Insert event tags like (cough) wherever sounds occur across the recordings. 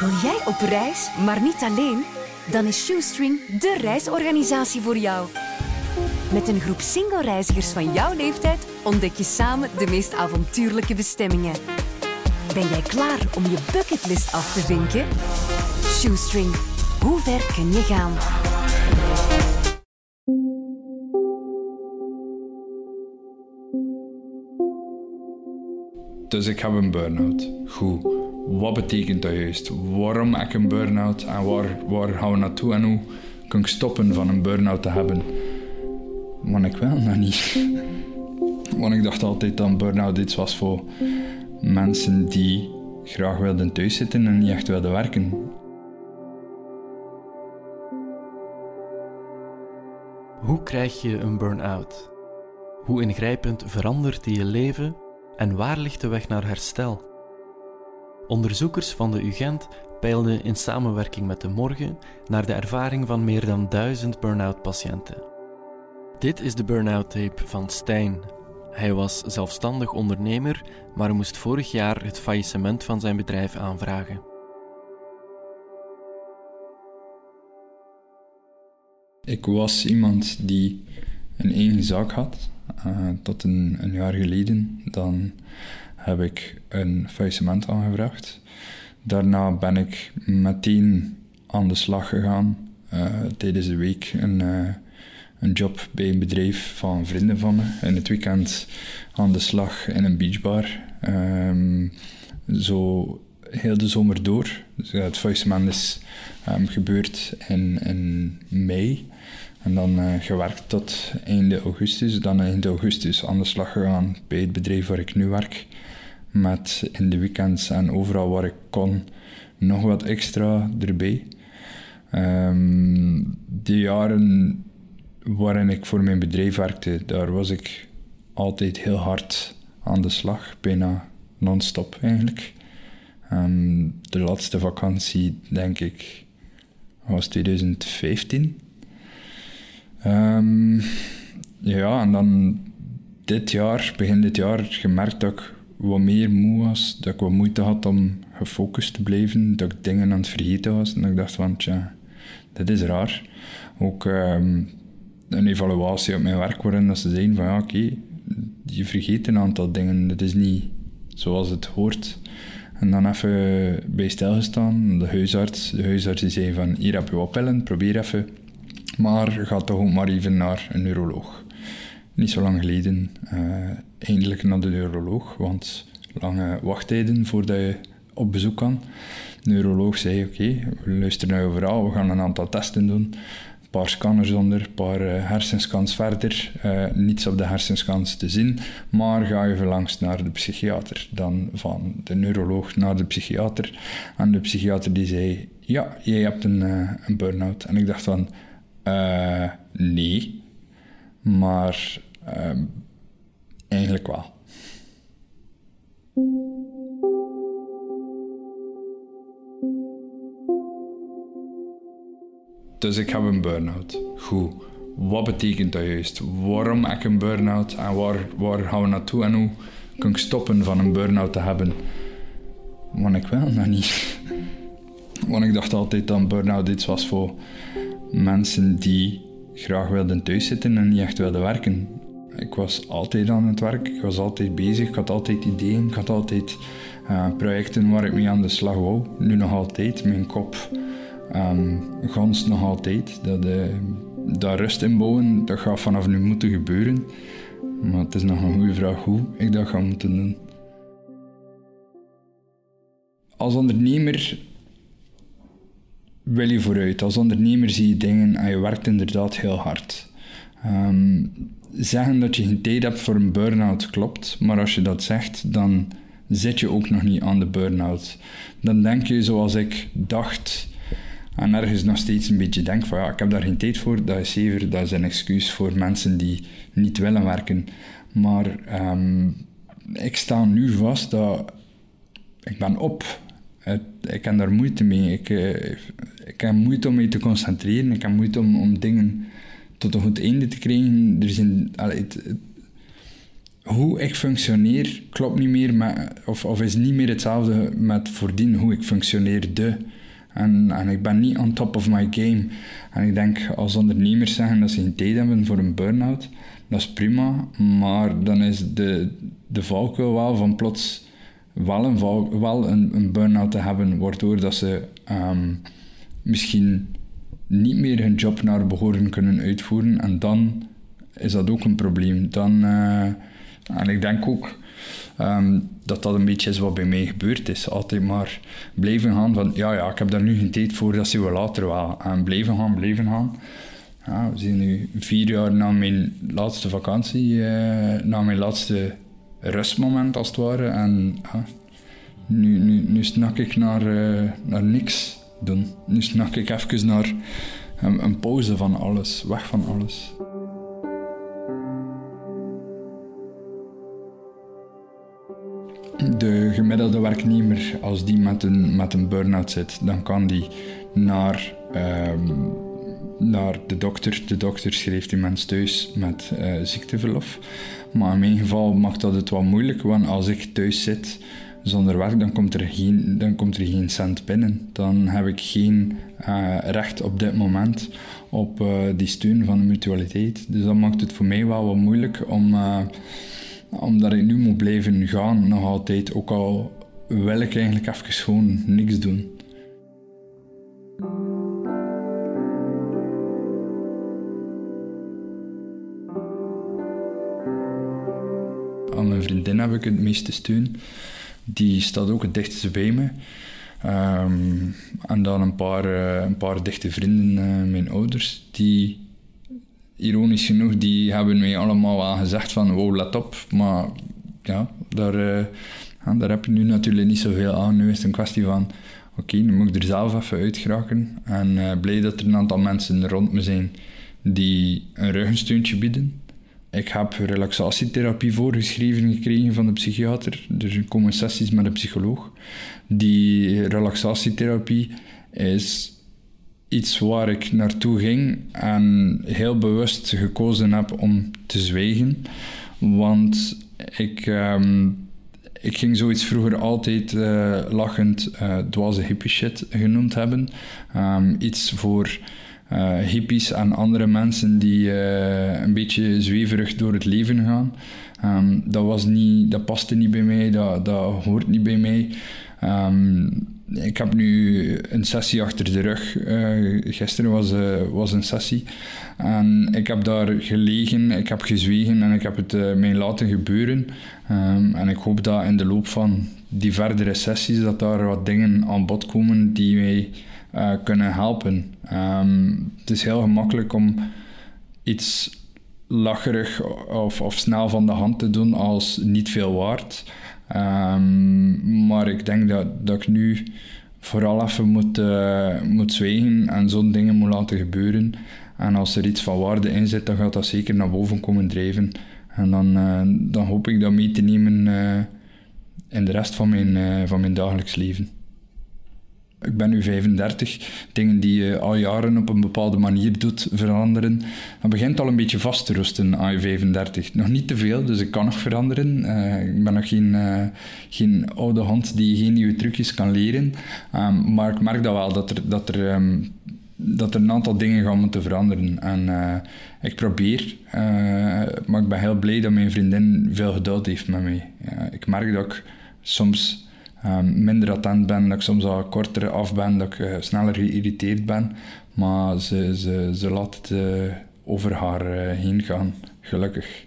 Wil jij op reis, maar niet alleen? Dan is Shoestring de reisorganisatie voor jou. Met een groep single-reizigers van jouw leeftijd ontdek je samen de meest avontuurlijke bestemmingen. Ben jij klaar om je bucketlist af te vinken? Shoestring, hoe ver kun je gaan? Dus ik heb een burn-out. Goed. Wat betekent dat juist? Waarom heb ik een burn-out en waar, waar gaan we naartoe en hoe kan ik stoppen van een burn-out te hebben? Want ik wil dat niet. (laughs) Want ik dacht altijd dat burn-out iets was voor mensen die graag wilden thuiszitten en niet echt wilden werken. Hoe krijg je een burn-out? Hoe ingrijpend verandert die je leven en waar ligt de weg naar herstel? Onderzoekers van de UGent peilden in samenwerking met de Morgen naar de ervaring van meer dan duizend burn-out patiënten. Dit is de burn-out tape van Stijn. Hij was zelfstandig ondernemer, maar moest vorig jaar het faillissement van zijn bedrijf aanvragen. Ik was iemand die een eigen zaak had, uh, tot een, een, jaar geleden. Dan heb ik een faillissement aangevraagd. Daarna ben ik meteen aan de slag gegaan. Uh, tijdens de week een, uh, een job bij een bedrijf van vrienden van me. In het weekend aan de slag in een beachbar. Um, zo heel de zomer door. Dus het faillissement is um, gebeurd in, in mei. En dan uh, gewerkt tot einde augustus. Dan eind augustus aan de slag gegaan bij het bedrijf waar ik nu werk. Met in de weekends en overal waar ik kon nog wat extra erbij. Um, de jaren waarin ik voor mijn bedrijf werkte, daar was ik altijd heel hard aan de slag. Bijna non-stop eigenlijk. Um, de laatste vakantie, denk ik, was 2015. Um, ja, en dan dit jaar, begin dit jaar, gemerkt dat wat meer moe was. Dat ik wat moeite had om gefocust te blijven. Dat ik dingen aan het vergeten was. En dat ik dacht van, tja, dit is raar. Ook um, een evaluatie op mijn werk waarin dat ze zeiden van, ja, oké, okay, je vergeet een aantal dingen. Dat is niet zoals het hoort. En dan even bij stilgestaan. De huisarts, de huisarts die zei van, hier heb je wat pillen, probeer even maar ga toch ook maar even naar een neuroloog. Niet zo lang geleden uh, eindelijk naar de neuroloog, want lange wachttijden voordat je op bezoek kan. De neuroloog zei: Oké, we luisteren naar je verhaal, we gaan een aantal testen doen. Een paar scanners onder, een paar uh, hersenscans verder. Uh, niets op de hersenscans te zien, maar ga even langs naar de psychiater. Dan van de neuroloog naar de psychiater. En de psychiater die zei: Ja, jij hebt een, een burn-out. En ik dacht van nee, maar eigenlijk wel. Dus ik heb een burn-out. Goed. Wat betekent dat juist? Waarom heb ik een burn-out en waar, waar gaan we naartoe en hoe kan ik stoppen van een burn-out te hebben? Want ik wil dat niet. (laughs) Want ik dacht altijd dat burn-out iets was voor mensen die graag wilden thuiszitten en niet echt wilden werken. Ik was altijd aan het werk, ik was altijd bezig, ik had altijd ideeën, ik had altijd uh, projecten waar ik mee aan de slag wou. Nu nog altijd, mijn kop um, gans nog altijd. Dat, uh, rust inbouwen, dat gaat vanaf nu moeten gebeuren. Maar het is nog een goede vraag hoe ik dat ga moeten doen. Als ondernemer wil je vooruit. Als ondernemer zie je dingen en je werkt inderdaad heel hard. Um, zeggen dat je geen tijd hebt voor een burn-out klopt, maar als je dat zegt, dan zit je ook nog niet aan de burn-out. Dan denk je zoals ik dacht en ergens nog steeds een beetje denk van ja, ik heb daar geen tijd voor, dat is zeker, dat is een excuus voor mensen die niet willen werken. Maar um, ik sta nu vast dat ik ben op ik heb daar moeite mee. Ik, eh, ik heb moeite om me te concentreren. Ik heb moeite om, om dingen tot een goed einde te krijgen. Er het, hoe ik functioneer klopt niet meer of, of is niet meer hetzelfde met voordien hoe ik functioneerde. En, en ik ben niet on top of my game. En ik denk als ondernemers zeggen dat ze geen tijd hebben voor een burn-out, dat is prima. Maar dan is de, de valkuil wel van plots wel een, val, wel een, een burn-out te hebben, waardoor dat ze ehm, misschien niet meer hun job naar behoren kunnen uitvoeren. En dan is dat ook een probleem. Dan, uh, en ik denk ook Ehm, dat dat een beetje is wat bij mij gebeurd is. Altijd maar blijven gaan van, ja, ja, ik heb daar nu geen tijd voor, dat zien we later wel. En blijven gaan, blijven gaan. Ja, we zijn nu vier jaar na mijn laatste vakantie, uh, na mijn laatste rustmoment als het ware. En nu, nu, nu snak ik naar, uh, naar niks Nu snak ik even naar een, een pauze van alles, weg van alles. de gemiddelde werknemer, als die met een, met een burn-out zit, dan kan die naar, ehm, naar de dokter. De dokter schreef die mens thuis met uh, ziekteverlof. Maar in mijn geval maakt dat het wat moeilijk, want als ik thuis zit zonder werk, dan komt er geen, dan komt er geen cent binnen. Dan heb ik geen uh, recht op dit moment op uh, die steun van de mutualiteit. Dus dat maakt het voor mij wel wat moeilijk om omdat ik nu moet blijven gaan, nog altijd. Ook al wil ik eigenlijk even gewoon niks doen. Aan mijn vriendin heb ik het meeste steun. Die staat ook het dichtste bij me. Ehm, en dan een paar, uh, een paar dichte vrienden, uh, mijn ouders, die ironisch genoeg, die hebben mij allemaal wel gezegd van wow, let op. Maar ja, daar, uh, daar heb je nu natuurlijk niet zoveel aan. Nu is het een kwestie van oké, nu moet ik er zelf even uit geraken. En blij dat er een aantal mensen rond me zijn die een ruggensteuntje bieden. Ik heb relaxatietherapie voorgeschreven gekregen van de psychiater. Er komen sessies met een psycholoog. Die relaxatietherapie is iets waar ik naartoe ging en heel bewust gekozen heb om te zwijgen. Want ik, um, ik ging zoiets vroeger altijd uh, lachend uh, dwaze hippie shit genoemd hebben. Um, iets voor uh, hippies en andere mensen die een beetje zweverig door het leven gaan. Um, dat, was niet, dat paste niet bij mij, dat, dat hoort niet bij mij. Um, ik heb nu een sessie achter de rug. Uh, gisteren was, was een sessie. En ik heb daar gelegen, ik heb gezwegen en ik heb het mij laten gebeuren. Um, en ik hoop dat in de loop van die verdere sessies dat daar wat dingen aan bod komen die mij kunnen helpen. Um, het is heel gemakkelijk om iets lacherig of, of snel van de hand te doen als niet veel waard. Um, maar ik denk dat, dat ik nu vooral even moet, uh, moet zwijgen en zo'n dingen moet laten gebeuren. En als er iets van waarde in zit, dan gaat dat zeker naar boven komen drijven. En dan, uh, dan hoop ik dat mee te nemen uh, in de rest van mijn, van mijn dagelijks leven ik ben nu 35, dingen die je al jaren op een bepaalde manier doet veranderen, dan begint al een beetje vast te rusten aan je 35. Nog niet te veel, dus ik kan nog veranderen. Uh, ik ben nog geen, uh, geen oude hond die geen nieuwe trucjes kan leren. Um, maar ik merk dat wel, dat er, dat er, um, dat er een aantal dingen gaan moeten veranderen. En uh, ik probeer, maar ik ben heel blij dat mijn vriendin veel geduld heeft met mij. ik merk dat ik soms um, minder attent ben, dat ik soms al korter af ben, dat ik uh, sneller geïrriteerd ben. Maar ze, ze, ze laat het uh, over haar uh, heen gaan, gelukkig.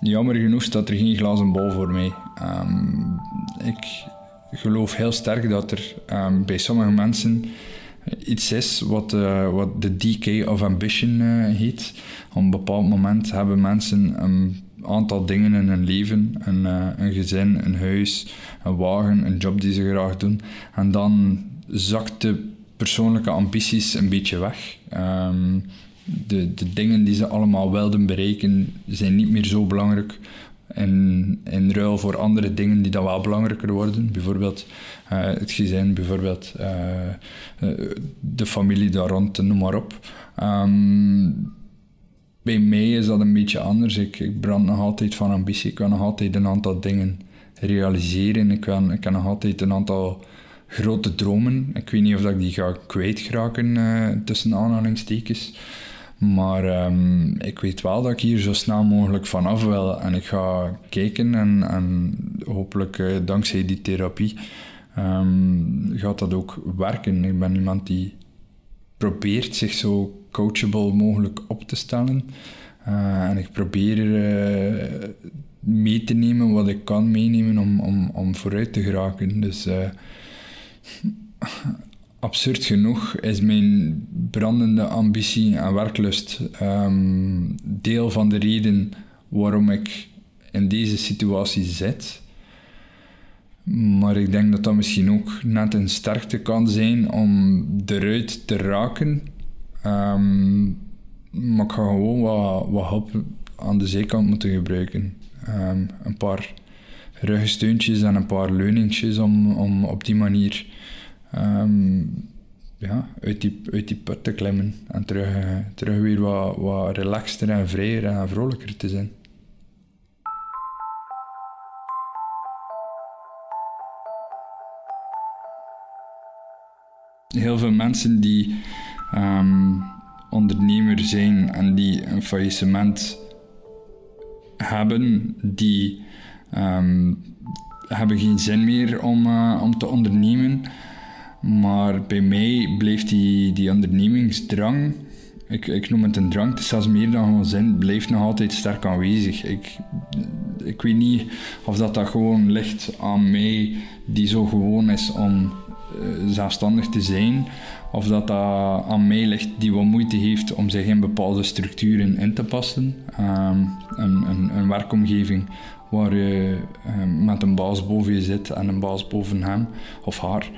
Jammer genoeg staat er geen glazen bol voor mij. Um, ik geloof heel sterk dat er um, bij sommige mensen iets is wat, uh, wat de decay of ambition uh, heet. Op een bepaald moment hebben mensen een aantal dingen in hun leven, een, uh, een gezin, een huis, een wagen, een job die ze graag doen. En dan zakt de persoonlijke ambities een beetje weg. Um, de, de dingen die ze allemaal wilden bereiken zijn niet meer zo belangrijk, in, in ruil voor andere dingen die dan wel belangrijker worden. Bijvoorbeeld uh, het gezin, bijvoorbeeld uh, de familie daar rond, noem maar op. Um, bij mij is dat een beetje anders. Ik, ik brand nog altijd van ambitie. Ik wil nog altijd een aantal dingen realiseren. Ik, wil, ik nog altijd een aantal grote dromen. Ik weet niet of ik die ga kwijtraken uh, tussen aanhalingstekens. Maar um, ik weet wel dat ik hier zo snel mogelijk vanaf wil. En ik ga kijken en, en hopelijk uh, dankzij die therapie um, gaat dat ook werken. Ik ben iemand die probeert zich zo coachable mogelijk op te stellen. Uh, en ik probeer uh, mee te nemen wat ik kan meenemen om, om, om vooruit te geraken. Dus absurd genoeg is mijn brandende ambitie en werklust um, deel van de reden waarom ik in deze situatie zit. Maar ik denk dat dat misschien ook net een sterkte kan zijn om eruit te raken. Um, maar ik ga gewoon wat, wat hulp aan de zijkant moeten gebruiken. Um, een paar ruggensteuntjes en een paar leuningsjes om, om op die manier um, ja, uit, die, uit die put te klimmen. En terug, terug weer wat, wat relaxter en vrijer en vrolijker te zijn. Heel veel mensen die um, ondernemer zijn en die een faillissement hebben, die um, hebben geen zin meer om, uh, om te ondernemen. Maar bij mij bleef die, die ondernemingsdrang, ik, ik noem het een drang, het is zelfs meer dan gewoon zin, blijft nog altijd sterk aanwezig. Ik, ik weet niet of dat, dat gewoon ligt aan mij, die zo gewoon is om uh, zelfstandig te zijn, of dat dat aan mij ligt die wat moeite heeft om zich in bepaalde structuren in te passen. Um, een, een, een, werkomgeving waar je um, met een baas boven je zit en een baas boven hem of haar,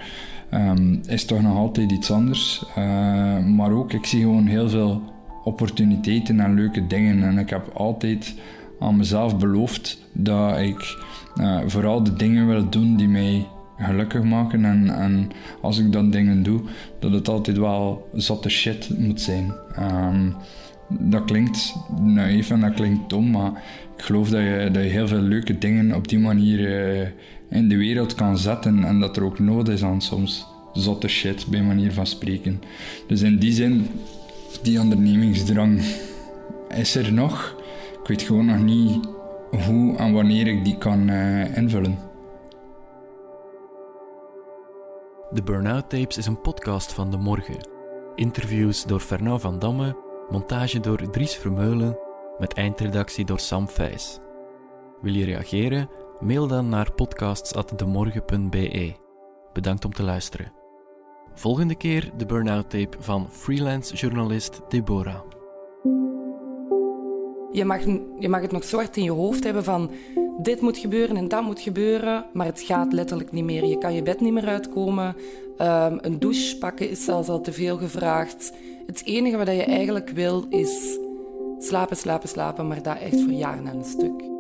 um, is toch nog altijd iets anders. Uh, maar ook, ik zie gewoon heel veel opportuniteiten en leuke dingen. En ik heb altijd aan mezelf beloofd dat ik uh, vooral de dingen wil doen die mij gelukkig maken. En, en als ik dan dingen doe, dat het altijd wel zotte shit moet zijn. Um, dat klinkt naïef en dat klinkt dom, maar ik geloof dat je, dat je heel veel leuke dingen op die manier uh, in de wereld kan zetten en dat er ook nood is aan soms zotte shit, bij manier van spreken. Dus in die zin, die ondernemingsdrang is er nog. Ik weet gewoon nog niet hoe en wanneer ik die kan uh, invullen. De Burnout Tapes is een podcast van De Morgen. Interviews door Fernand van Damme, montage door Dries Vermeulen, met eindredactie door Sam Vijs. Wil je reageren? Mail dan naar podcasts.demorgen.be. Bedankt om te luisteren. Volgende keer de Burnout Tape van freelance journalist Deborah. Je mag, je mag het nog zo hard in je hoofd hebben van dit moet gebeuren en dat moet gebeuren, maar het gaat letterlijk niet meer. Je kan je bed niet meer uitkomen. Um, een douche pakken is zelfs al te veel gevraagd. Het enige wat je eigenlijk wil is slapen, slapen, slapen, maar dat echt voor jaren aan een stuk.